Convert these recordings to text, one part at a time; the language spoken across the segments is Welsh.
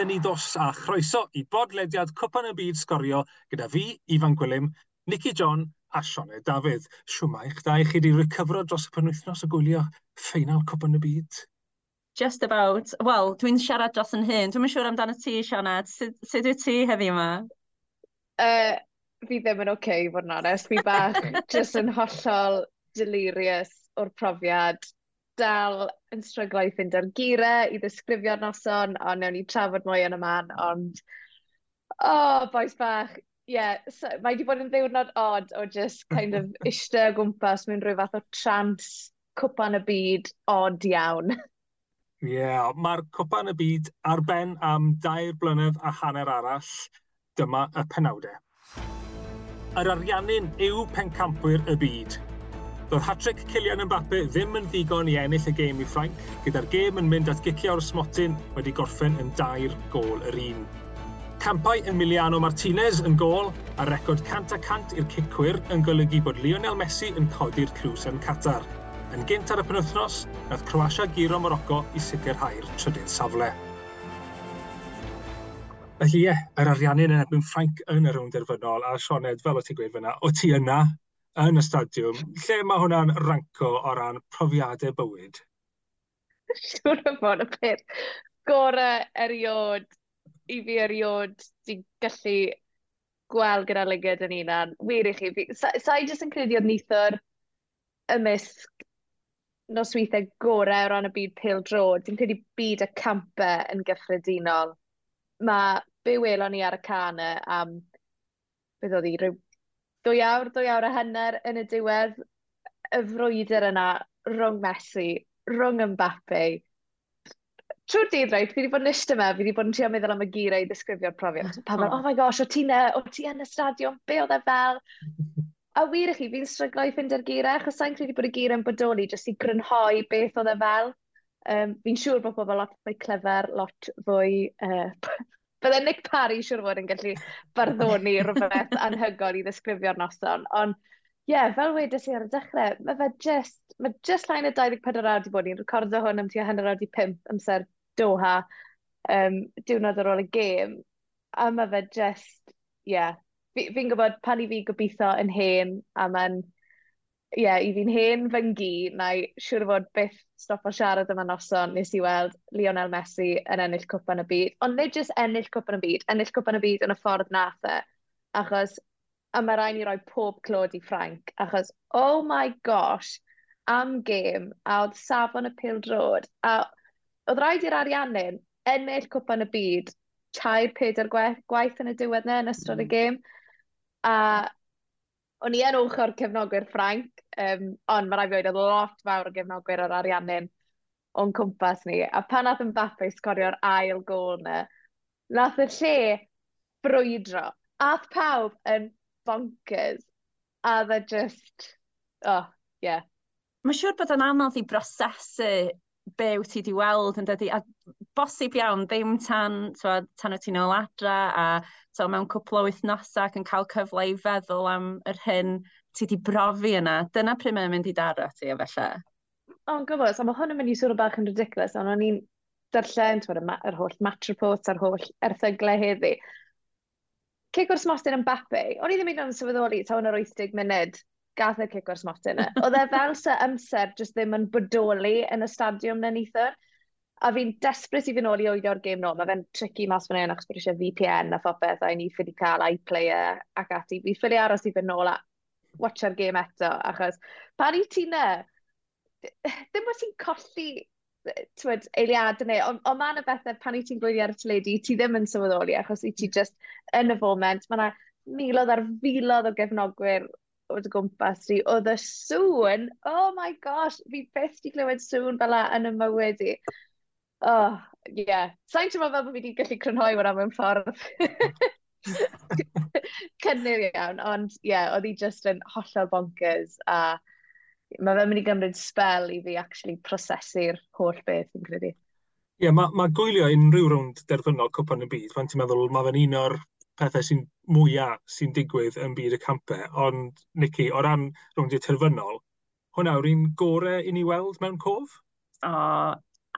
Bienvenidos a chroeso i bodlediad Cwpan y Byd Sgorio gyda fi, Ifan Gwilym, Nicky John a Sioned Dafydd. Siwma eich da i chi wedi recyfro dros y penwythnos o gwylio ffeinal Cwpan y Byd. Just about. Wel, dwi'n siarad dros yn hyn. Dwi'n siŵr amdano ti, Sioned. Sut, sut wyt ti heddi yma? Uh, fi ddim yn oce, okay, fod yn onest. Fi bach just yn hollol delirious o'r profiad dal yn stryglo i fynd ar gyrau, i ddisgrifio'r noson, ond newn ni trafod mwy yn y man, ond... O, oh, boes bach, ie, yeah, so, mae wedi bod yn ddiwrnod odd o just kind of eistedd o gwmpas mewn rhyw fath o trans cwpan y byd odd iawn. Ie, yeah, mae'r cwpan y byd ar ben am dair blynedd a hanner arall. Dyma y penawdau. Yr ariannin yw pencampwyr y byd – Roedd hat-trick Kylian Mbappe ddim yn ddigon i ennill y gêm i Ffrainc, gyda'r gêm yn mynd at gicio o'r smotyn wedi gorffen yn dair gol yr un. Campau Emiliano Martinez yn gol a record cant a cant i'r cicwyr yn golygu bod Lionel Messi yn codi'r clws yn Qatar. Yn gynt ar y penwthnos, nath Croatia giro Morocco i sicrhau'r trydydd safle. Felly ie, yeah, yr ariannu'n yn erbyn Ffrainc yn y rownd derfynol a Sioned, fel o ti'n gweud fyna, o ti yna yn y stadiwm, lle mae hwnna'n ranco o ran profiadau bywyd? Siwr o fod y peth gorau eriod, i fi eriod, di gallu gweld gyda lygyd yn unan. Wir i chi, sa, sa i jyst yn credu oedd nithwr ymysg nosweithiau gorau o ran y byd pil dro. Dwi'n credu byd y campau yn gyffredinol. Mae byw elon ni ar y canau e am, beth oedd hi, rhyw dwy awr, dwy awr a hanner yn y diwedd, y frwydr yna rhwng Messi, rhwng Mbappe. Trwy'r dydd, rhaid, fi wedi bod yn eistedd yma, fi wedi bod yn trio meddwl am y geirau i ddisgrifio'r profiad. Pa fel, oh my gosh, o ti, ne, o ti yn y stadion, be oedd e fel? A wir i chi, fi'n stryglo i ffindo'r geirau, achos sa'n credu bod y geirau'n bodoli jyst i grynhoi beth oedd e fel. Um, fi'n siŵr bod pobl lot fwy clefer, lot fwy uh, Bydde Nick Parry siwr fod yn gallu barddoni rhywbeth anhygoel i ddisgrifio'r noson, ond ie, yeah, fel wedys i ar y dechrau, mae fe just, mae just line y 24 awr wedi bod ni'n recordo hwn am tua hanner awr 5 amser Doha, um, diwrnod ar ôl y gêm, a mae fe just, ie, yeah. fi'n fi gwybod pan i fi gobeithio yn hen, a mae'n ie, yeah, i fi'n hen fy ngi, na i siwr fod byth stop o siarad yma noson, nes i weld Lionel Messi yn ennill cwp yn y byd. Ond nid jyst ennill cwp yn y byd, ennill cwp yn y byd yn y ffordd nath e. Achos, a mae rhaid i roi pob clod i Frank. achos, oh my gosh, am gêm, a oedd safon y pil drod, a oedd rhaid i'r ariannu'n ennill cwp yn y byd, tair, peder gwaith, gwaith yn y diwedd na yn ystod y hmm. gêm. A o'n i yn ochr cefnogwyr Ffranc, um, ond mae rai fi oedd lot fawr o gefnogwyr o'r ariannin o'n cwmpas ni. A pan nath yn Mbappe sgorio'r ail gol na, nath y lle brwydro. Ath pawb yn bonkers. A dda e just... Oh, yeah. Mae'n siŵr bod yn anodd i brosesu be wyt ti wedi weld yn dydi, a bosib iawn ddim tan, twa, tan o ti'n ôl adra a twa, mewn cwpl o wythnosau ac yn cael cyfle i feddwl am yr hyn ti wedi brofi yna. Dyna pryd mae'n mynd i daro ti o felly. O, yn gwybod, a mae hwn yn mynd i sŵr o bach yn ridiculous, ond o'n i'n darllen yr ma holl match reports a'r holl erthyglau heddi. Cic o'r smostyn yn bapu, o'n i ddim yn o'n sylweddoli ta o'n yr 80 munud gath y cic o'r smotyn yna. E. Oedd e fel sy amser jyst ddim yn bodoli yn y stadiwm na nithwr. A fi'n desbryd i fy nôl i oedio'r gêm nôl. Mae fe'n tricky mas fan hyn achos bod eisiau VPN a phopeth a ni ffili cael iPlayer ac ati. Fi ffili aros i fy nôl a watcha'r gêm eto achos pan i ti na, ddim bod ti'n colli twyd, eiliad yn ei, ond on mae y bethau pan i ti'n gwylio ar y teledu, ti ddim yn sylweddoli achos i ti just yn y foment, mae yna miloedd ar filodd o gefnogwyr oedd y gwmpas ni, oedd y sŵn, oh my gosh, fi beth di glywed sŵn fel yn y mywyd i. Oh, ie. Yeah. Sa'n teimlo fel bod fi wedi gallu crynhoi hwnna mewn ffordd. Cynnyr iawn, ond ie, yeah, oedd hi just yn hollol bonkers a mae fe'n mynd i gymryd spel i fi actually prosesu'r holl beth yn credu. Ie, yeah, mae ma gwylio unrhyw rownd derfynol cwpan y byd, fan ti'n meddwl, mae fe'n un o'r pethau sy'n mwyaf sy'n digwydd yn byd y campau, ond Nicky, o ran rowndiau terfynol, hwnna yw'r un gorau i ni weld mewn cof? O,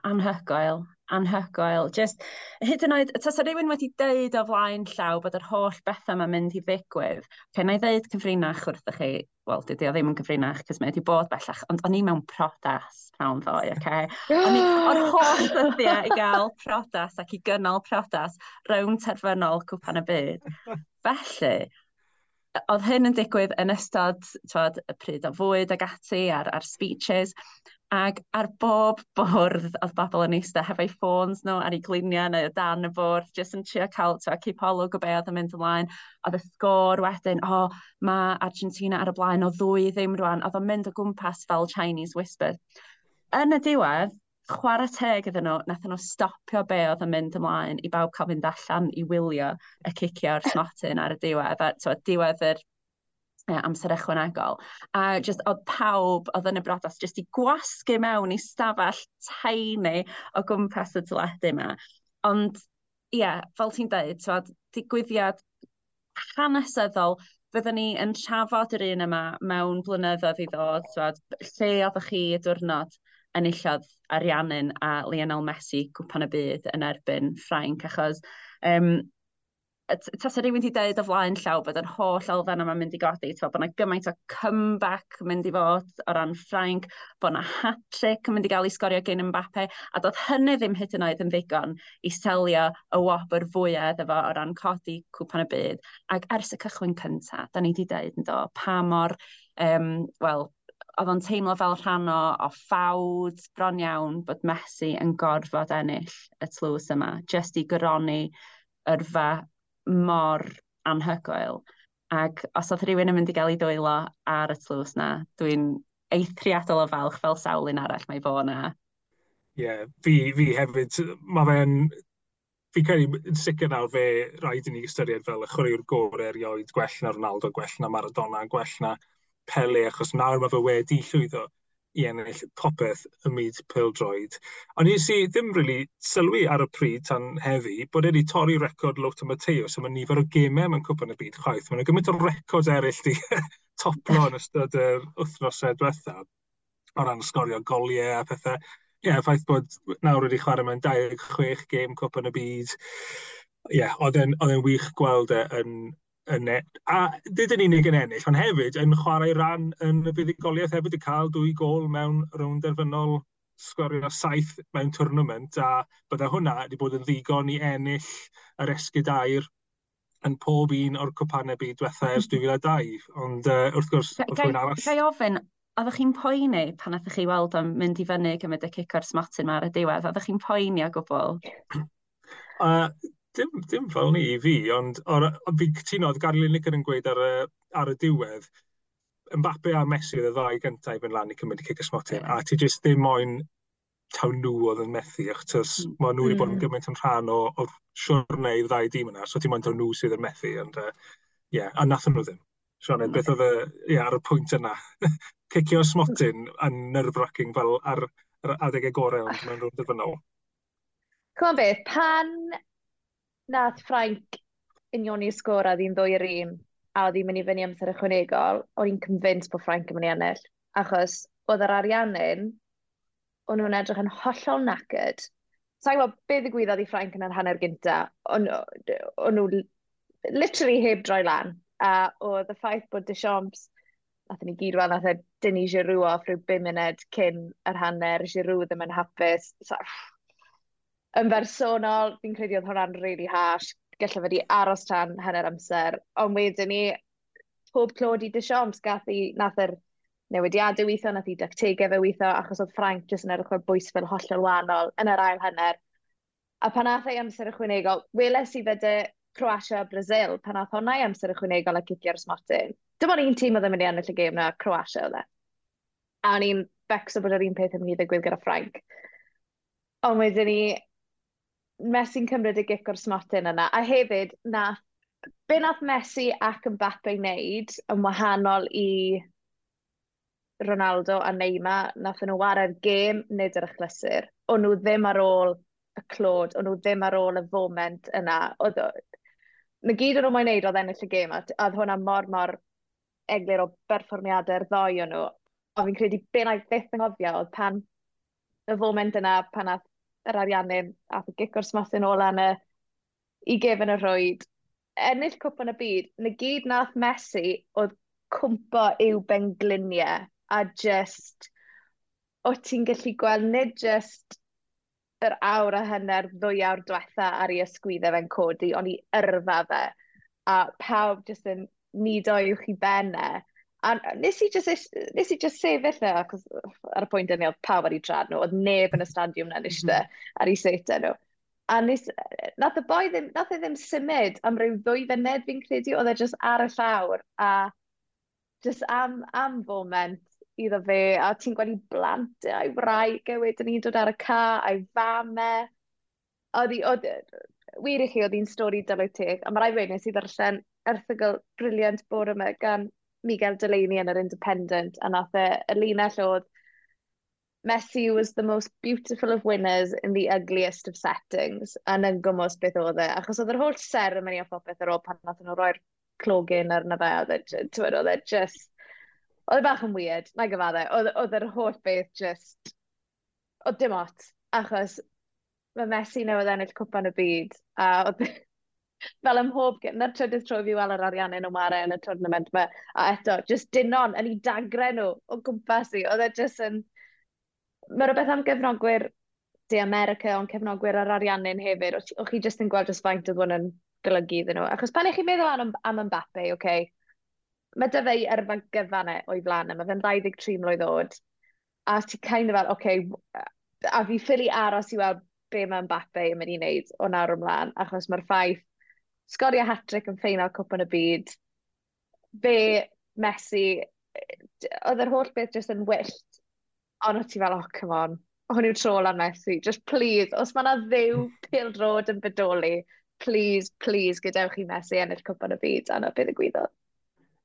anhygoel, anhygoel. Just, hyd yn oed, tasa rhywun wedi deud o flaen llaw bod yr holl bethau mae'n mynd i ddigwydd, pe na i ddeud cyfrinach wrth chi, wel, dydy o ddim yn cyfrinach, cos mae wedi bod bellach, ond o'n i mewn prodas pnawn ddoe, oce? Okay? I o'r holl ddyddiau i gael prodas ac i gynnal prodas rhwng terfynol cwpan y byd. Felly, oedd hyn yn digwydd yn ystod twod, y pryd o fwyd ag ati a'r, ar speeches, Ac ar bob bwrdd oedd bobl yn eistedd hefo'u ffôns nhw ar ei gliniau neu o dan y bwrdd, jyst yn trio cael to keep olwg o be oedd yn mynd ymlaen. Oedd y sgôr wedyn, o, oh, mae Argentina ar y blaen o ddwy ddim rwan, oedd o'n mynd o gwmpas fel Chinese Whisper. Yn y diwedd, chwarae teg iddyn nhw, nath nhw stopio be oedd yn mynd ymlaen i bawb cael fynd allan i wylio y cicio o'r snotyn ar y diwedd, a so, diwedd yr uh, amser ychwanegol. A just, oedd pawb oedd yn y brodas jyst i gwasgu mewn i stafell tiny o gwmpas y tyledu yma. Ond, ie, yeah, fel ti'n dweud, twad, digwyddiad hanesyddol, byddwn ni yn trafod yr un yma mewn blynyddoedd i ddod, twad, lle oeddech chi y diwrnod enillodd Ariannin a Lionel Messi cwpan y byd yn erbyn Ffrainc, achos um, tas rhywun wedi dweud o flaen llaw bod yr holl elfen yma'n mynd i godi, to, bod yna gymaint o comeback mynd i fod o ran Ffrainc, bod yna hat-trick yn mynd i gael ei sgorio gen Mbappe, a dod hynny ddim hyd yn oed yn ddigon i selio y wobr fwyaf efo o ran codi cwpan y byd. Ac ers y cychwyn cyntaf, da ni wedi dweud yn do, pa mor, um, wel, oedd o'n teimlo fel rhan o, o ffawd bron iawn bod Messi yn gorfod ennill y tlws yma, jyst i gyroni yrfa mor anhygoel. Ac os oedd rhywun yn mynd i gael ei dwylo ar y tlws na, dwi'n eithriadol o falch fel sawl un arall mae fo na. Ie, yeah, fi, fi hefyd, mae fe'n... Fi credu yn sicr nawr fe rhaid i ni ystyried fel y chwaraewr gorau erioed, gwell na Ronaldo, gwell na Maradona, gwell na Pele, achos nawr mae fe wedi llwyddo i ennill popeth y myd pêl-droed. Ond nes i ddim really sylwi ar y pryd tan heddi bod wedi torri record Lota Mateos am y nifer o gemau mewn cwpan y byd chwaith. Mae'n gymaint o record eraill di toplo yn ystod yr wythnosau diwetha o ran sgorio goliau a pethau. Ie, yeah, ffaith bod nawr wedi chwarae mewn 26 gêm cwpan y byd. Ie, yeah, oedd e'n wych gweld e yn, yn e... A dyd yn unig yn ennill, ond hefyd yn chwarae ran yn y buddigoliaeth hefyd i cael dwy gol mewn rhwng derfynol sgwario saith mewn twrnament a bydda hwnna wedi bod yn ddigon i ennill yr esgydair yn pob un o'r cwpanau byd diwetha ers mm-hmm. 2002. Ond uh, wrth gwrs, wrth gwrs arall... Gai ofyn, oeddech chi'n poeni pan oeddech chi weld o'n mynd i fyny gymryd y cico'r smatyn yma ar y diwedd? Oeddech chi'n poeni o gwbl? uh, Dim, dim fel ni i fi, ond or, fi cytuno, oedd Gary Lineker yn gweud ar y, ar y diwedd, Mbappe a Messi oedd y ddau gyntaf i fynd lan i cymryd i cic ysmotin, yeah. a ti jyst ddim moyn taw nhw oedd yn methu, achos mm. mae nhw wedi bod yn gymaint yn rhan o, o siwrnau i'r ddau dîm yna, so ti'n moyn taw nhw sydd yn methu, ond ie, uh, yeah, a nath nhw ddim. Sean, beth oedd y, yeah, ar y pwynt yna? Cicio smotyn yn nerve-wracking fel ar, ar adegau gorau, ond mae'n rhywbeth yn ôl. Cwm beth, pan nath Ffrainc union i sgôr a ddim ddwy yr un, a oedd hi'n mynd i fyny amser ychwanegol, o'n i'n convinced bod Ffrainc yn mynd i ennill. Achos oedd yr ariannin, o'n nhw'n edrych yn hollol knackered. Sa'n gwybod beth ddigwyddodd i Ffrainc yn yr hanner gynta, o'n nhw literally heb droi lan. A oedd y ffaith bod Deschamps, nath ni gyd weld, nath e dynnu Giroud off rhyw 5 munud cyn yr hanner, Giroud ddim yn hapus. So, Yn bersonol, fi'n credu oedd hwnna'n really harsh. Gallai fe di aros tan hanner amser. Ond wedyn ni, pob clod i Deschamps gath i, nath yr newidiadau weithio, nath i dactegau fe weithio, achos oedd Frank jyst yn edrych o'r bwys fel hollol wahanol yn yr ail hanner. A pan nath ei amser ychwanegol, weles i fe dy Croatia a Brazil, pan nath hwnna i amser ychwanegol a cicio'r smotyn. Dim ond un tîm oedd yn mynd i ennill y gêm na, Croatia oedd e. A o'n i'n becso bod yr un peth yn mynd i ddigwydd gyda Frank. Ond wedyn ni, Messi'n cymryd y gic o'r smartyn yna. A hefyd, na, be nath Messi ac Mbappe wneud yn wahanol i Ronaldo a Neymar, nath nhw wario'r gêm nid yr achlysur. O'n nhw ddim ar ôl y clod, o'n nhw ddim ar ôl y foment yna. Oedd, na gyd o'n nhw mae'n neud oedd ennill y gêm, a oedd hwnna mor mor eglir o berfformiadau'r ddoi o'n nhw. O fi'n credu be na i byth anghofio oedd pan y foment yna pan nath yr ariannu'n ath y gic o'r smasyn ôl i gefn y rhwyd. Ennill cwp yn y byd, na gyd nath Messi oedd cwmpo i'w bengliniau a just, o ti'n gallu gweld nid just yr awr a hynny'r ddwy awr diwetha ar ei ysgwyddau fe'n codi, ond i yrfa fe. A pawb just yn nid i'w chi benne. A nes i just, nes i just sefyll na, e achos ar y pwynt yna oedd pawb ar ei drad nhw, oedd neb yn y stadiwm na eisiau mhm. ar ei seitau e nhw. A nes, nath y boi ddim, nath e ddim symud am ryw ddwy fyned fi'n credu, oedd e just ar y llawr, a just am, am foment iddo fe, a ti'n gweld i blant, e, a'i wraig e wedyn ni'n dod ar y ca, a'i fame. Oedd i, oedd, wir i chi, oedd hi'n stori dylai teg, a mae rai fe nes i ddarllen erthygl briliant bore yma gan Miguel Delaney yn yr Independent, a nath e, y linell oedd, Messi was the most beautiful of winners in the ugliest of settings. A yn gymwys beth oedd e. Achos oedd yr holl seremoni a popeth ar ôl pan nath nhw roi'r clogin ar na fe. E oedd e just... Oedd e bach yn weird, na gyfadde. Oedd yr holl beth just... Oedd dim ot. Achos mae Messi newydd ennill cwpan y byd. A oedd e fel ym mhob gyn, na'r trydydd tro fi weld yr ariannau nhw mare yn y tournament yma, a eto, just dynon yn ei dagre nhw o gwmpas i, oedd e just yn... Mae rhywbeth am gefnogwyr di America ond cefnogwyr ar ariannau hefyd, o'ch chi jyst yn gweld y faint oedd hwn yn golygu iddyn nhw. Achos pan eich chi'n meddwl am, am Mbappe, oce, okay, mae dy fe yrfa gyfanau o'i flan yma, fe'n 23 mlynedd oed, a ti kind of fel, oce, okay, a fi ffili aros i weld be mae Mbappe yn mynd i wneud o nawr ymlaen, achos mae'r ffaith sgorio hat-trick yn ffeinal cwpan y byd. Fe, Messi, oedd yr holl beth jyst yn wyllt. Ond o ti fel, oh, come on, hwn yw trol ar Messi, just please, os mae yna ddew pildrod yn bodoli, please, please, gadewch chi Messi ennill cwpan y byd, a na beth y gwyddoedd.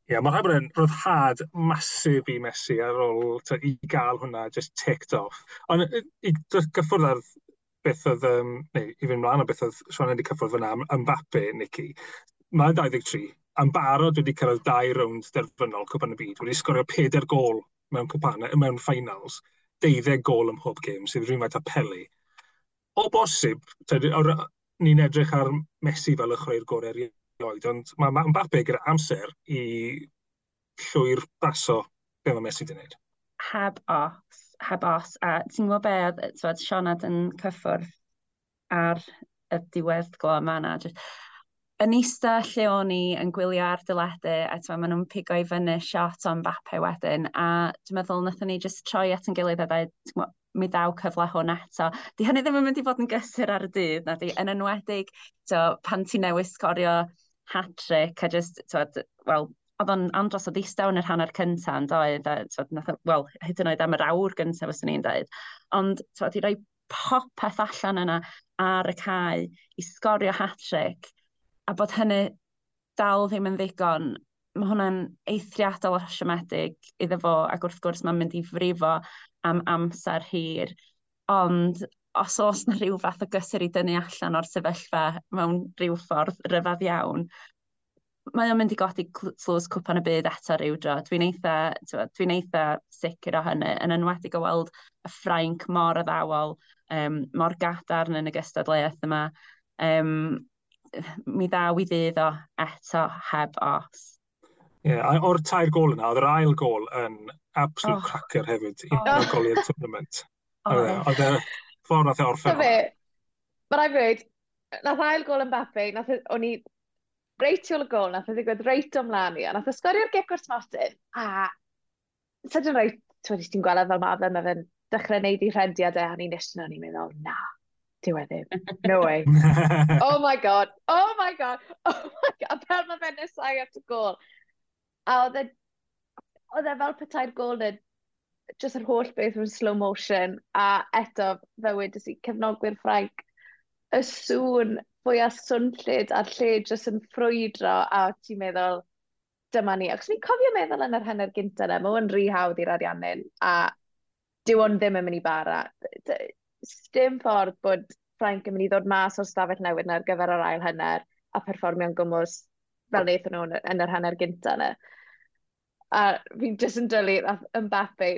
Ie, yeah, mae rhaid bod yn rhyddhad masif i Messi ar ôl ta, i gael hwnna just ticked off. Ond i gyffwrdd ar beth oedd, um, neu i fynd mlaen o beth oedd Sean wedi cyffwrdd fyna am, am Mbappe, Nicky. Mae'n 23, am barod wedi cyrraedd dau rownd derfynol Cwpan y Byd, wedi sgorio 4 gol mewn cwpanau, mewn finals, 12 gol ym mhob gêm, sydd rhywun faint apelu. O bosib, ni'n edrych ar Messi fel y chwarae'r gorau erioed, ond mae ma Mbappe gyda amser i llwy'r baso be mae Messi wedi gwneud. Heb os heb os, a ti'n gwybod be, oedd Sionad yn cyffwrdd ar y diwedd glo yma na, just, yn eista lle o'n i yn gwylio ar dyledu, a ti'n maen nhw'n pigo i fyny shot o'n bapau wedyn, a dwi'n meddwl nathon ni just troi at yn gilydd a dweud, mi ddaw cyfle hwn eto. Di hynny ddim yn mynd i fod yn gysur ar y dydd, na di, yn enwedig, to, pan ti newydd sgorio hat-trick, a just, to, well, oedd o'n andros o ddistaw yn yr hanner cynta yn doedd, wel, hyd yn oed am yr awr gyntaf, fyswn ni'n dweud. Ond, twod, i roi popeth allan yna ar y cae, i sgorio hat-trick, a bod hynny dal ddim yn ddigon, mae hwnna'n eithriadol o siomedig iddo fo, ac wrth gwrs mae'n mynd i frifo am amser hir. Ond os oes na rhyw fath o gysur i dynnu allan o'r sefyllfa mewn rhyw ffordd ryfedd iawn, mae o'n mynd i godi tlws cwpan y byd eto ryw dro. Dwi'n eitha, dwi'n eitha sicr o hynny, yn enwedig o weld y Ffrainc mor addawol, um, mor gadarn yn y gystadleuaeth yma. Um, mi ddaw i ddydd o eto heb os. Ie, yeah, o'r tair gol yna, oedd yr ail gol yn absolute oh. cracker hefyd i oh. gol i'r tournament. Oedd e, oh. y e ffordd nath e orffen. Mae rhaid gweud, nath ail gol yn Bappe, nath e, o'n i reit tu ôl y gol, nath o ddigwydd reit o mlaen i, a nath o sgorio'r gicwrs Martin, a sydyn roi, twyd, ti'n gweld fel mae mae fe'n dechrau neud i rhendiad e, a ni'n eistedd o'n i'n meddwl, na, diw e ddim, no way. oh my god, oh my god, oh my god, a fel mae fe'n nesau at y gol. A oedd e, oedd e fel petai'r gol yn just yr holl beth yn slow motion, a eto, fe wedys i cefnogwyr Ffrainc, y sŵn fwy a swnllid a'r lle jyst yn ffrwydro a ti'n meddwl, dyma ni. Ac ni'n cofio meddwl yn yr hynny'r gyntaf yna, mae o'n rhy hawdd i'r ariannin a dyw ond ddim yn mynd i bara. Dim ffordd bod Frank yn mynd i ddod mas o'r stafell newydd na ar gyfer yr ail hynny'r a perfformio'n gwmws fel wnaethon nhw yn yr hanner gyntaf yna. A fi'n jyst yn dylu yn Mbappe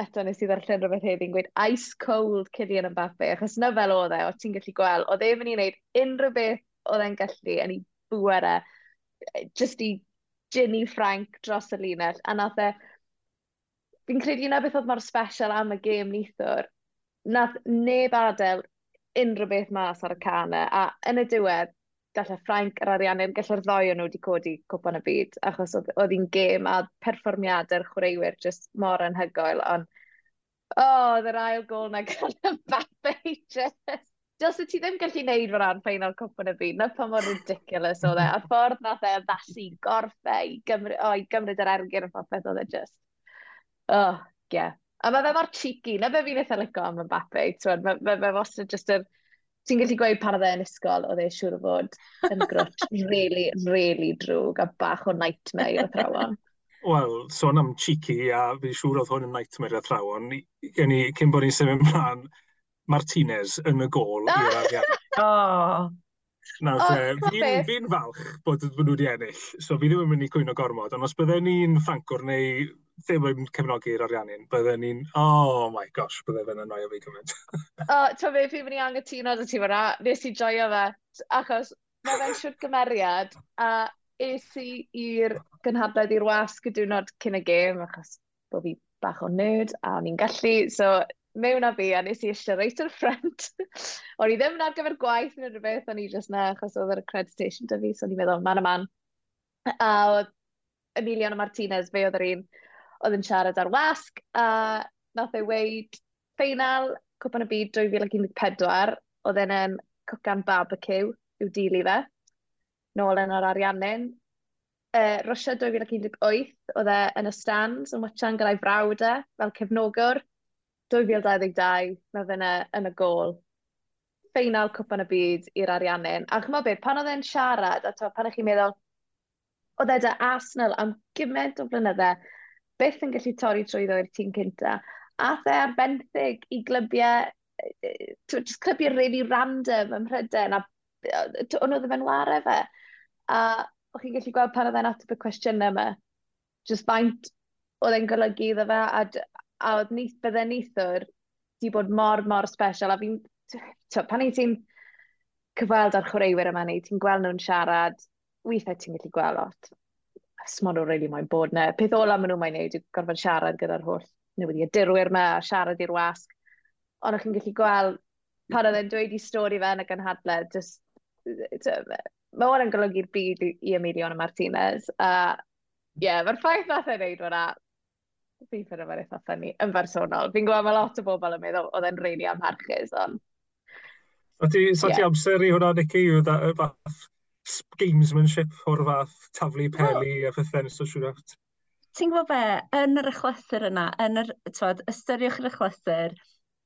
eto nes i ddarllen rhywbeth heddi'n gweud ice cold Cillian Mbappe, achos na fel oedd e, o ti'n gallu gweld, oedd e mynd i wneud unrhyw beth oedd e'n gallu yn ei bwera, e, just i Ginny Frank dros y linell, a nath e, fi'n credu yna beth oedd mor special am y gêm nithwr, nath neb adael unrhyw beth mas ar y canau, a yn y diwedd, gallai Ffrainc yr Ariannau, gallai'r ddoi o'n nhw wedi codi cwpan y byd, achos oedd hi'n gêm a perfformiadau'r chwaraewyr just mor anhygoel, ond oh, oedd yr ail gol na gael y babe just... Dylse ti ddim gallu neud fo ran ffeinal cwpan y byd, na pa mor ridiculous oedd e, a ffordd nath e ddasu gorffau, e i gymryd, oh, i gymryd yr ergyn o popeth oedd e just... Oh, yeah. A mae fe mor cheeky, na fe fi'n eitha lico am y babe, mae fe, fe, fe wastad just yr... Er, ti'n gallu gweud pan oedd e yn ysgol, oedd e siŵr o fod yn grwt really, really drwg a bach o nightmare i'r athrawon. Wel, sôn am cheeky, a fi siŵr oedd hwn yn nightmare i'r athrawon. Gen i, cyn bod ni'n symud ymlaen, Martinez yn y gol i'r arian. Oh. Nawr oh, fi'n fi falch bod nhw wedi ennill, so fi ddim yn mynd i cwyno gormod, ond os bydden ni'n Ffrancwr neu ddim yn cefnogi'r ariannu'n, bydden ni'n, oh my gosh, bydde fe'n annoio fi gymaint. o, oh, to fe, fi mynd i angytuno dy ti fyna, nes i joio fe, achos mae fe'n siwt gymeriad, a es i i'r gynhadledd i'r wasg y diwrnod cyn y gêm, achos bod fi bach o nerd, a o'n i'n gallu, so mewn a fi, a nes i eisiau reit o'r ffrant. o'n i ddim yn ar gyfer gwaith neu rhywbeth, o'n i jyst na, achos oedd yr accreditation dy fi, so o'n i'n meddwl, man a man. A oedd Emiliano Martinez, fe oedd yr un oedd yn siarad ar wasg, a nath ei weid ffeinal Cwpan y Byd 2014, oedd yn um, cwcan barbecue i'w dili fe, nôl yn yr ariannin. Uh, Rwysia 2018, oedd e yn y stands yn wytio'n gyda'i frawd e fel cefnogwr. 2022, mae fe yn y gol. Ffeinal cwpan y byd i'r ariannin. A chymod beth, pan oedd e'n siarad, a to, pan ych chi'n meddwl, oedd e da Arsenal am gymaint o flynyddau, byth yn gallu torri trwyddo i'r tîm cynta. A the ar benthyg i glybiau, just clybiau really random ym Mhryden, a o'n nhw ddim yn ware fe. A o'ch chi'n gallu gweld pan oedd e'n ateb y cwestiynau yma. Just faint oedd e'n golygu iddo fe, a, a oedd nith, bydde nithwr di bod mor, mor special. A fi'n, pan i ti'n cyfweld ar chwaraewyr yma ni, ti'n gweld nhw'n siarad, weithiau ti'n gallu gweld lot os maen really moyn bod na. Peth ola maen nhw mae'n neud yw gorfod siarad gyda'r holl newyddiadurwyr yma a siarad i'r wasg. Ond o'ch chi'n gallu gweld pan oedd e'n dweud i stori fe yn y gynhadledd, just, mae o'n yn golygu'r byd i Emilion a Martinez. A uh, ie, yeah, mae'r ffaith nath e'n neud fyna, fi ffyr yma'n eitha ffynnu, yn bersonol. Fi'n gweld mae lot o bobl yn meddwl oedd e'n reini really amharchus, ond... So ti, so yeah. ti amser i hwnna, Nicky, yw fath gamesmanship o'r fath taflu peli well, a pethau nes o siwrat. Ti'n gwybod be, yn yr ychlythur yna, yn yr, twad, ystyriwch yr ychlythur,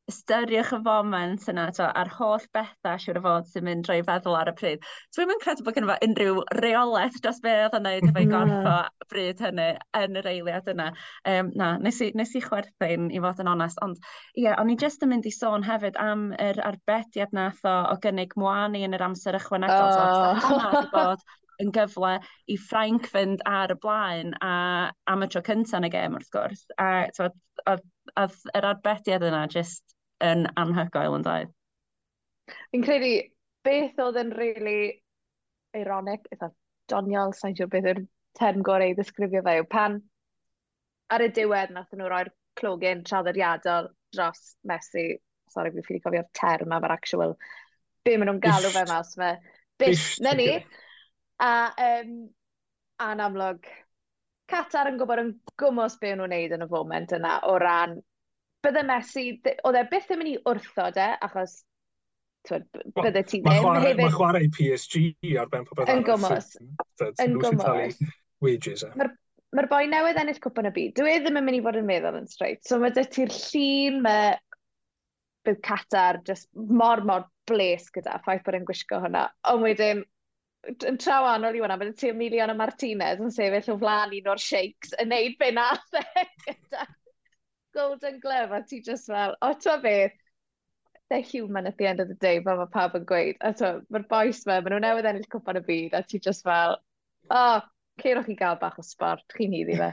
ystyriwch y foment yna, to, a'r holl bethau siwr o fod sy'n mynd drwy feddwl ar y pryd. Dwi'n mynd credu bod gen i unrhyw reolaeth dros be oedd yn neud efo'i gorffo bryd hynny yn yr eiliad yna. Um, na, nes i, nes i chwerthin i fod yn onest, ond ie, yeah, o'n i jyst yn mynd i sôn hefyd am yr arbediad nath o, o gynnig mwani yn yr amser ychwanegol. Oh. Hwnna bod yn gyfle i Ffrainc fynd ar y blaen a am y tro cyntaf yn y gêm wrth gwrs. A oedd yr arbediad yna jyst yn anhygoel yn dweud. Fi'n credu beth oedd yn really ironic, eitha doniol, sa'n siŵr beth yw'r term gorau i ddisgrifio fe, yw pan ar y diwedd nath nhw roi'r clogyn traddodiadol dros Messi, sorry, fi ffili cofio'r term am yr actual, be maen nhw'n galw fe mas fe, byth, na ni, a um, a'n amlwg, Qatar yn gwybod yn gwmwys be nhw'n wneud yn y foment yna o ran bydde Messi, oedd e byth yn mynd i wrthod e, achos bydde ti ddim. Mae chwarae, PSG ar ben popeth Yn gwmws. Yn gwmws. Wages e. Mae'r ma boi newydd ennill cwpan y byd. Dwi e ddim yn mynd i fod yn meddwl yn straight. So mae dy ti'r llun, mae bydd Qatar just mor mor bles gyda ffaith bod e'n gwisgo hwnna. Ond wedyn, yn traw anol i hwnna, bydd ti Emiliano Martinez yn sefyll o flaen un o'r sheiks yn neud be nath e gyda golden glove a ti just fel, o to beth, they're human at the end of the day, fel mae pawb yn gweud. A to, mae'r boes fe, maen nhw newydd ennill cwpan y byd, a ti just fel, o, oh, ceirwch chi gael bach o sport, chi'n hyddi fe.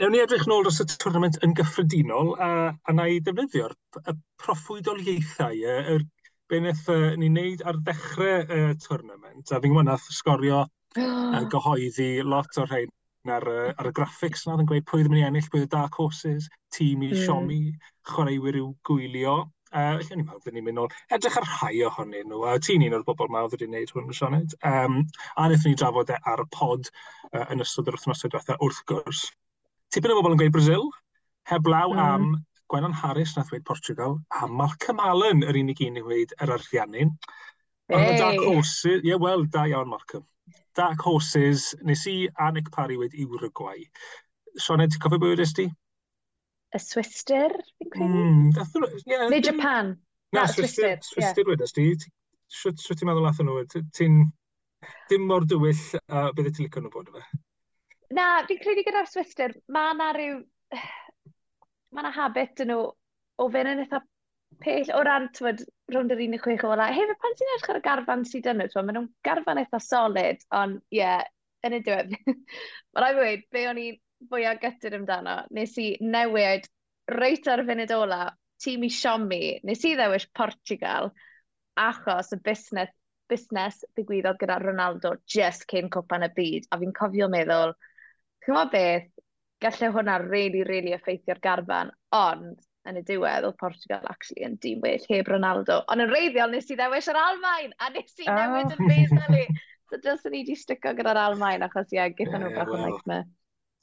Newn ni edrych nôl dros y tournament yn gyffredinol a, a na i ddefnyddio'r y proffwydoliaethau, y, y, be wnaeth uh, ni wneud ar ddechrau y uh, twrnament, a fi'n gwybod sgorio a gyhoeddi lot o'r rhain ar, ar y graphics yna, yn gweud pwy ddim yn ennill, pwy y Dark Horses, tîm i mm. siomi, chwaraewyr i'w gwylio. Uh, Lly'n mawr, fyddwn ni'n mynd nôl. Edrych ar rhai ohonyn nhw. a ti'n un o'r bobl mawr wedi wneud hwn, Sioned. Um, a wnaethon ni drafod e ar y pod uh, yn ystod yr wythnosau diwethaf, wrth gwrs. Tipyn o bobl yn gweud Brazil, heblaw mm. am Gwenan Harris nath dweud Portugal, a Malcolm Allen yr unig un i ddweud yr Ariannin. Hey. Ond y Dark Horses, ie, yeah, wel, da iawn, Malcolm. Dark Horses, nes i a Nick Parry wedi Uruguay. Sean, ti'n cofio beth wedi ti? Y Swister, fi'n credu. Mm, yeah, Neu Japan. Na, Swister. Swister wedi ti. Swyt ti'n meddwl atho nhw? Ti'n dim mor dywyll a bydde ti'n licio nhw bod yma? Na, fi'n credu gyda'r Swister, mae yna rhyw... Mae yna habit yn nhw o fe'n yn eitha pell o ran, tywed, rhwng yr 16 ola. Hefyd, pan ti'n edrych ar y garfan sydd yn y maen nhw'n garfan eitha solid, ond ie, yeah, yn y diwedd. Mae rhaid dweud, be o'n i fwyaf gytid amdano, nes i newid reit ar y funud ola, tîm i siomi, nes i ddewis Portugal, achos y busnes, busnes ddigwyddodd gyda Ronaldo just cyn cwpan y byd, a fi'n cofio meddwl, chi'n gwybod beth, gallai hwnna really, really effeithio'r garfan, ond yn y diwedd, oedd Portugal actually yn dîm well heb Ronaldo. Ond yn reiddiol, nes i ddewis yr Almain, a nes i newid yn feddwl i. So just yn i di stico gyda'r Almain, achos ie, gyda nhw bach o nightmare.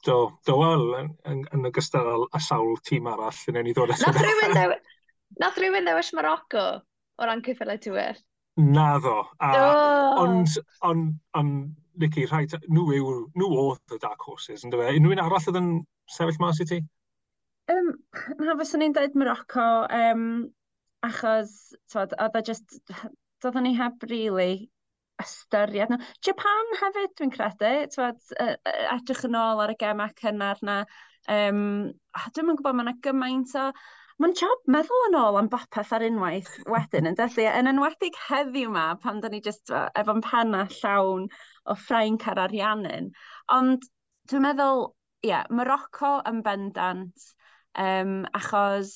Do, do wel, yn, yn, yn ogystal â sawl tîm arall, yn ei ddod eto. Nath rhywun ddewis, nath rhywun ddewis Morocco o ran cyffelau tywyll? Na ddo. A, oh. Ond, ond, ond, Nicky, rhaid, nhw, yw, nhw oedd y Dark Horses, yn dweud. Unrhyw un arall oedd yn sefyll mas i ti? Um, na, fyswn i'n dweud Morocco, um, achos, twod, oedd e just, doeddwn ni heb really ystyried. No. Japan hefyd, dwi'n credu, twod, uh, edrych yn ôl ar y gemau cynnar na. Um, dwi'n yn gwybod, mae yna gymaint o... Mae'n job meddwl yn ôl am bopeth ar unwaith wedyn, yn dellu, yn enwedig heddiw yma, pan da ni just efo'n penna llawn o ffrainc ar ariannin. Ond dwi'n meddwl, ie, yeah, Morocco yn bendant, um, achos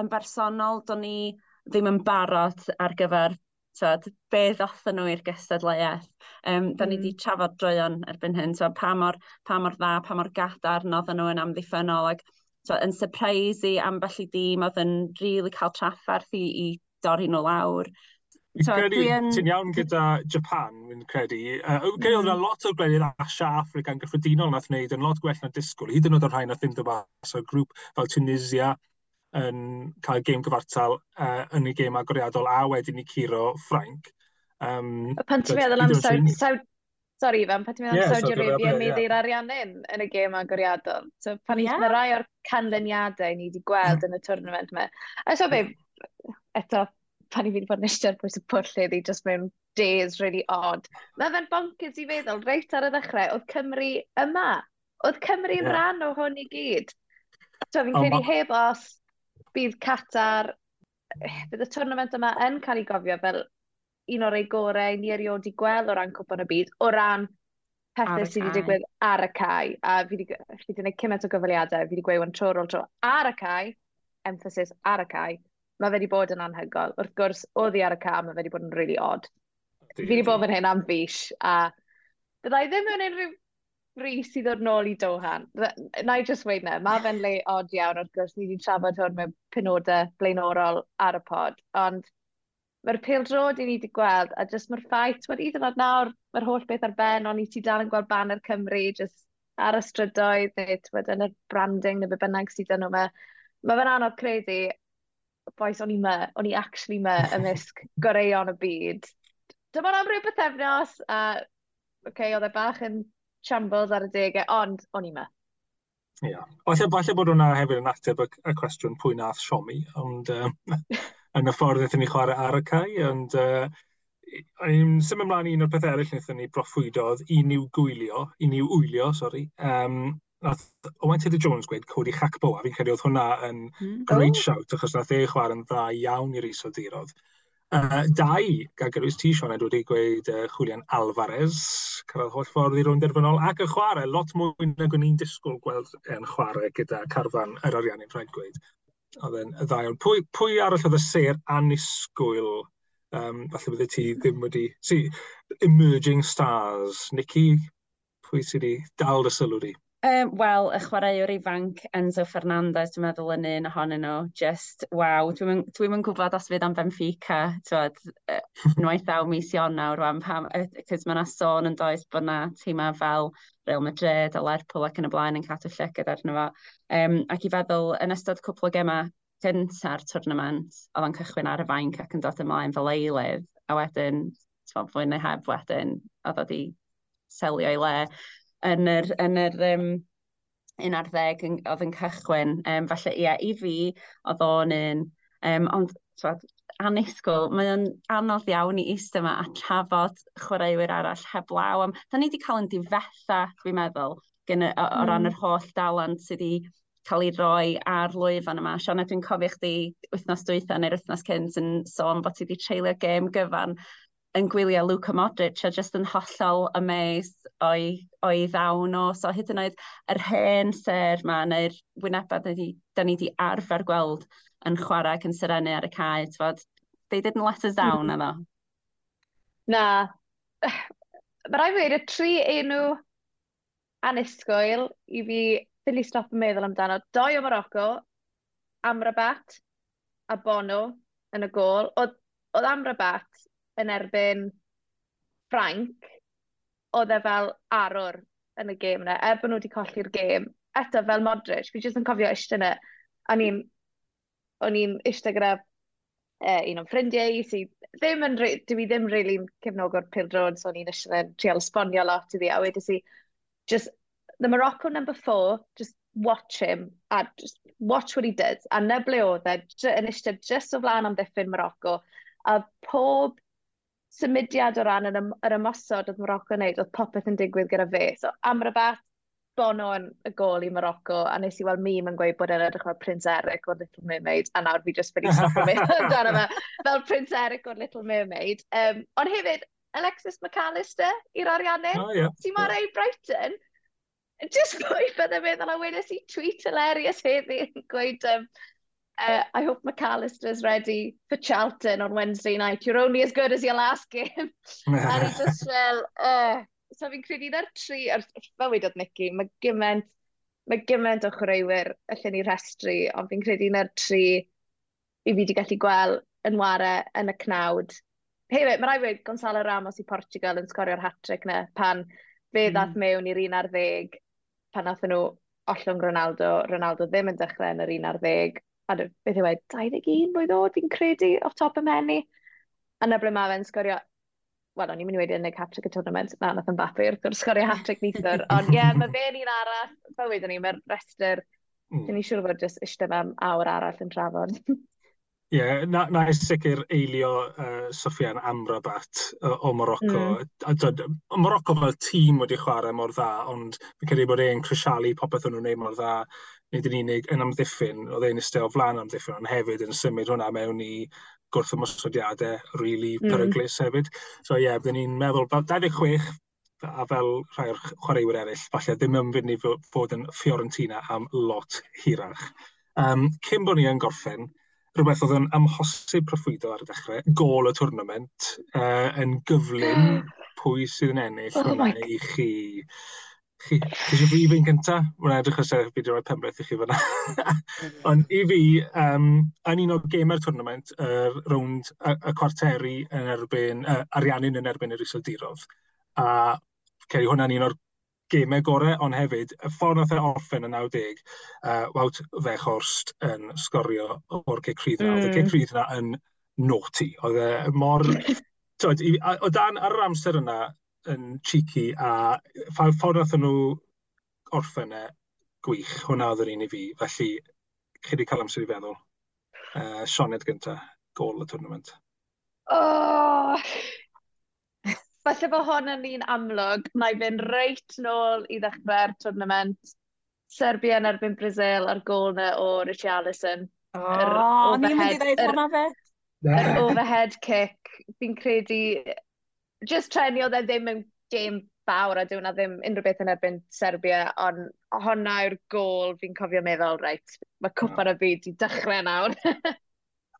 yn bersonol, do'n i ddim yn barod ar gyfer tyd, be ddothyn nhw i'r gystadleuaeth. Um, da ni wedi mm. trafod droion erbyn hyn, tyd, pa mor, pa mor dda, pa mor gadar oedden nhw yn amddiffynol, ac tyd, yn surprise i ambell i dîm oedd yn rili really cael trafferth i, i dorri nhw lawr. So, credu, ti'n iawn gyda Japan, fi'n credu. Uh, credu mm. lot o gwledydd Asia Africa yn gyffredinol nath wneud yn lot gwell na disgwyl. Hyd yn oed o'r rhain nath ddim dybas o'r grŵp fel Tunisia yn cael gêm gyfartal uh, yn ei gêm agoriadol a wedyn i Ciro Ffrainc. Um, pan ti'n meddwl am Saudi... Sorry, Ifan, pan ti'n meddwl am yeah, Saudi Arabia yn mynd i'r ariannu'n yn y gêm agoriadol. So, pan yeah. mae rai o'r canlyniadau ni wedi gweld yn y tournament yma. A so, be, mm. eto, pan i fi wedi bod yn eistedd pwys y pwll iddi, just mewn days really odd. Mae fe'n bonkers i feddwl, reit ar y ddechrau, oedd Cymru yma. Oedd Cymru'n yeah. rhan o hwn i gyd. So fi'n credu oh, heb os bydd Qatar, eh, bydd y tournament yma yn cael ei gofio fel un o'r ei gorau ni erioed i gweld o ran cwpon y byd, o ran pethau sydd wedi digwydd ar y cae. A fi wedi gwneud cymaint o gyfaliadau, fi wedi gweud yn tro ôl tro ar y cae, emphasis ar y cae, mae fe wedi bod yn anhygol. Wrth gwrs, oedd hi ar y cam, mae fe wedi bod yn really odd. Fi wedi bod fan hyn am fish, a byddai ddim yn unrhyw rhys i ddod nôl i Dohan. Na i just weid na, mae fe'n le odd iawn wrth gwrs, ni wedi trafod hwn mewn penodau blaenorol ar y pod, ond mae'r pil drod i ni wedi gweld, a just mae'r ffaith, wedi well, iddo fod nawr, mae'r holl beth ar ben, ond i ti dal yn gweld banner Cymru, just ar y strydoedd, neu yn y branding, neu be bynnag sydd yn nhw me. Mae fe'n anodd credu, boes, o'n i me, o'n i actually me ymysg goreion y byd. Dyma'n am ryw bythefnos, a okay, oedd e bach yn shambles ar y degau, ond o'n i me. Ie. Yeah. Falle, falle bod hwnna hefyd yn ateb y, y cwestiwn pwy nath Siomi, ond um, yn y ffordd wnaethon ni chwarae ar y cae, ond uh, i'n sym ymlaen un o'r peth eraill wnaethon ni broffwydodd i niw gwylio, i niw wylio, sori, um, nath Owen Teddy Jones gweud Cody Chacbo, a fi'n credu oedd hwnna yn mm. great oh. shout, achos nath e chwarae'n dda iawn i'r iso dirodd. Uh, dau, gael gyrwys ti, Sean wedi gweud uh, Julian Alvarez, cael holl ffordd i rwy'n derfynol, ac y chwarae, lot mwy nag o'n i'n disgwyl gweld yn chwarae gyda carfan yr ariannu'n rhaid gweud. Oedd yn ddau, ond pwy, pwy arall oedd y ser anisgwyl um, falle bydde ti ddim wedi... Si, emerging stars. Nicky, pwy sydd wedi dal dy sylw di? Um, Wel, y chwaraewr ifanc Enzo Fernandez, dwi'n meddwl yn un ohonyn nhw, just, waw, dwi'm yn, dwi gwybod os fydd am Benfica, twod, nwaith aw mis Ionawr, rwan, pam, cys mae yna sôn yn does bod yna tîma fel Real Madrid a Lerpwl ac yn y blaen yn cadw llygyd arno fo. Um, ac i feddwl, yn ystod cwpl o gema gynta'r tournament, oedd o'n cychwyn ar y fainc ac yn dod ymlaen fel eilydd, a wedyn, fwy neu heb wedyn, oedd oedd i selio i le yn yr, yn yr um, un ar ddeg oedd yn cychwyn. Um, falle, ie, yeah, i fi, oedd o'n un, um, ond twad, anusgwl, mae'n anodd iawn i eistedd yma a trafod chwaraewyr arall heblaw. Am, da ni wedi cael yn difetha, dwi'n meddwl, gen, o, o ran hmm. yr holl dalant sydd wedi cael ei roi ar lwyfan yma. Sianna, dwi'n cofio chdi wythnos dwytha neu'r wythnos cynt yn sôn bod ti wedi treulio gêm gyfan yn gwylio Luka Modric a jyst yn hollol amazed o'i, o'i ddawn o. So hyd yn oed yr hen ser ma neu'r wynebau da ni, da ni di arfer gweld yn chwarae ac yn syrenu ar y cae, tfod, they didn't let us hmm. down, mm. efo. Na. Mae rai fi y tri enw anusgwyl i fi ddili stop yn meddwl amdano. Doi o Morocco, Amrabat a Bono yn y gol. Oedd Amrabat yn erbyn Frank, oedd e fel arwr yn y gêm yna, er bod nhw wedi colli'r gêm. Eto, fel Modric, fi jyst yn cofio eistedd yna. A ni'n, o'n i'n eistedd gyda uh, un o'n ffrindiau i, si, ddim yn, dwi ddim rili'n really cefnogwr pildrod, so o'n i'n eistedd yn trial sponio lot i fi, a wedi si, just, the Morocco number four, just watch him, a just watch what he did. a na ble oedd e, yn eistedd just o flaen am ddiffyn Morocco, a pob symudiad o ran yr, ym, yr ymosod oedd Morocco yn neud, oedd popeth yn digwydd gyda fe. So Amrabat, bono yn y gol i Morocco, a nes i weld mîm yn gweud bod e'n edrych fel Prince Eric o'r Little Mermaid, a nawr fi just wedi stop yn mynd amdano fe, fel Prince Eric o'r Little Mermaid. Um, ond hefyd, Alexis McAllister i'r ariannu, oh, yeah. sy'n mar ei Brighton, just gweud bydde meddwl, a wedys i tweet hilarious heddi yn gweud, um, Uh, I hope McAllister's ready for Charlton on Wednesday night. You're only as good as your last game. and ni just fel, uh, so fi'n credu na'r tri, fel wedodd Nicky, mae gymaint, mae gymaint o chwaraewyr allan ni restru, ond fi'n credu na'r tri i fi wedi gallu gweld yn ware yn y cnawd. Hefyd, mae rai wedi Gonzalo Ramos i Portugal yn sgorio'r hat-trick na pan fe hmm. ddath mm. mewn i'r 11 pan nath nhw ollwng Ronaldo, Ronaldo ddim yn dechrau yn yr 11 a beth yw e, 21 blwydd o, fi'n credu, o top y menu. A na ble mae fe'n sgorio, wel, o'n i'n mynd i wedi yn y hat-trick y tournament, na, nath yn bapur, wrth gwrs, sgorio hat-trick neithwr, ond ie, yeah, mae fe'n un arall, fel wedyn ni, mae'r restr, mm. dyn ni'n siŵr fod jyst eistedd am awr arall yn trafod. Ie, yeah, na, na sicr eilio uh, Sofian Amrabat uh, o Morocco. Mm. Morocco fel tîm wedi chwarae mor dda, ond fi'n credu bod e'n crisialu popeth o'n nhw'n neud mor dda nid yn unig yn amddiffyn, oedd e'n ystod o flaen amddiffyn, ond hefyd yn symud hwnna mewn i gwrth ymosodiadau really mm. peryglus hefyd. So ie, yeah, byddwn ni'n meddwl, 26, a fel rhai o'r chwaraewyr eraill, falle ddim yn fynd i fod yn Fiorentina am lot hirach. Um, cyn bod ni yn gorffen, rhywbeth oedd yn amhosib proffwydo ar y dechrau, gol y twrnament, uh, yn gyflym pwy sydd yn ennill oh hwnna i chi. Chi, eisiau fi fi'n cynta? Mae'n edrych os eich byd o'r pembeth i chi fyna. Ond i fi, um, yn un o gamer tournament, y er, rownd y, y cwarteri yn erbyn, uh, ariannin yn erbyn yr Iseldirodd. A ceri hwnna'n un o'r gemau gorau, ond hefyd, y ffordd nath e orffen yn 90, uh, Wout Fechhorst yn sgorio o'r cic yna. Mm. Oedd y cic hmm. yna yn naughty. Oedd e mor... Tyd, o dan ar yr amser yna, yn cheeky a ffordd ffordd nhw orffen e gwych. hwnna oedd yr un i fi. Felly, chi wedi cael amser i feddwl. Uh, Sioned gynta, gol y tournament. Oh! Falle bod hon yn un amlwg. mae i reit nôl i ddechrau'r tournament. Serbia yn erbyn Brazil ar gol na o Richie Allison. Oh, er, o'n i'n mynd i ddeud hwnna fe. Yr er overhead kick. Fi'n credu just trenio dde ddim yn game fawr a dwi'n na ddim unrhyw beth yn erbyn Serbia, ond honna yw'r gol fi'n cofio meddwl, reit, mae cwpan y byd i dechrau nawr.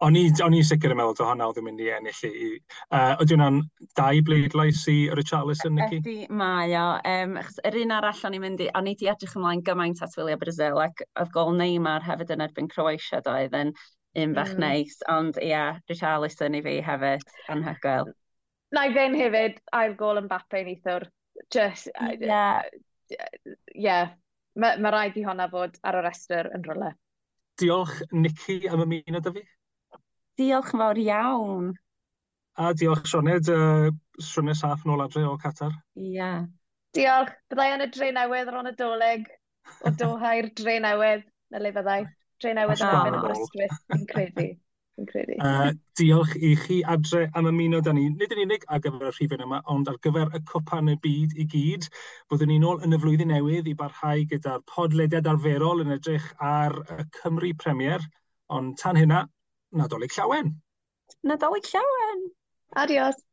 o'n i, o'n i sicr yn meddwl, honna oedd yn mynd i ennill i. Uh, Ydy hwnna'n dau bleidlais i Richarlison, Nicky? Ydy, mae o. Um, yr un arall o'n i'n mynd i, o'n i di edrych ymlaen gymaint at wylio Brazil, ac oedd gol Neymar hefyd yn erbyn Croatia doedd yn un bach mm. neis, ond ia, yeah, Richarlison i fi hefyd, anhygoel na i fe'n hefyd, ail gol yn bapau yn eithwr. Just, yeah. yeah. Mae ma rhaid i honna fod ar y restr yn rolau. Diolch, Nicky, am ymuno da fi. Diolch yn fawr iawn. A diolch, Sioned, uh, Sioned Saff nôl adre o Qatar. Ia. Yeah. Diolch, byddai yn y dre newydd ar y doleg o Dohau'r dre newydd, na le byddai. Dre newydd yn y Brystwyth, fi'n credu credu. Uh, diolch i chi adre am ymuno da ni, nid yn unig ar gyfer y rhifyn yma, ond ar gyfer y cwpan y byd i gyd. Byddwn ni'n ôl yn y flwyddyn newydd i barhau gyda'r podlediad arferol yn edrych ar y Cymru Premier, ond tan hynna, Nadolig Llawen! Nadolig Llawen! Adios!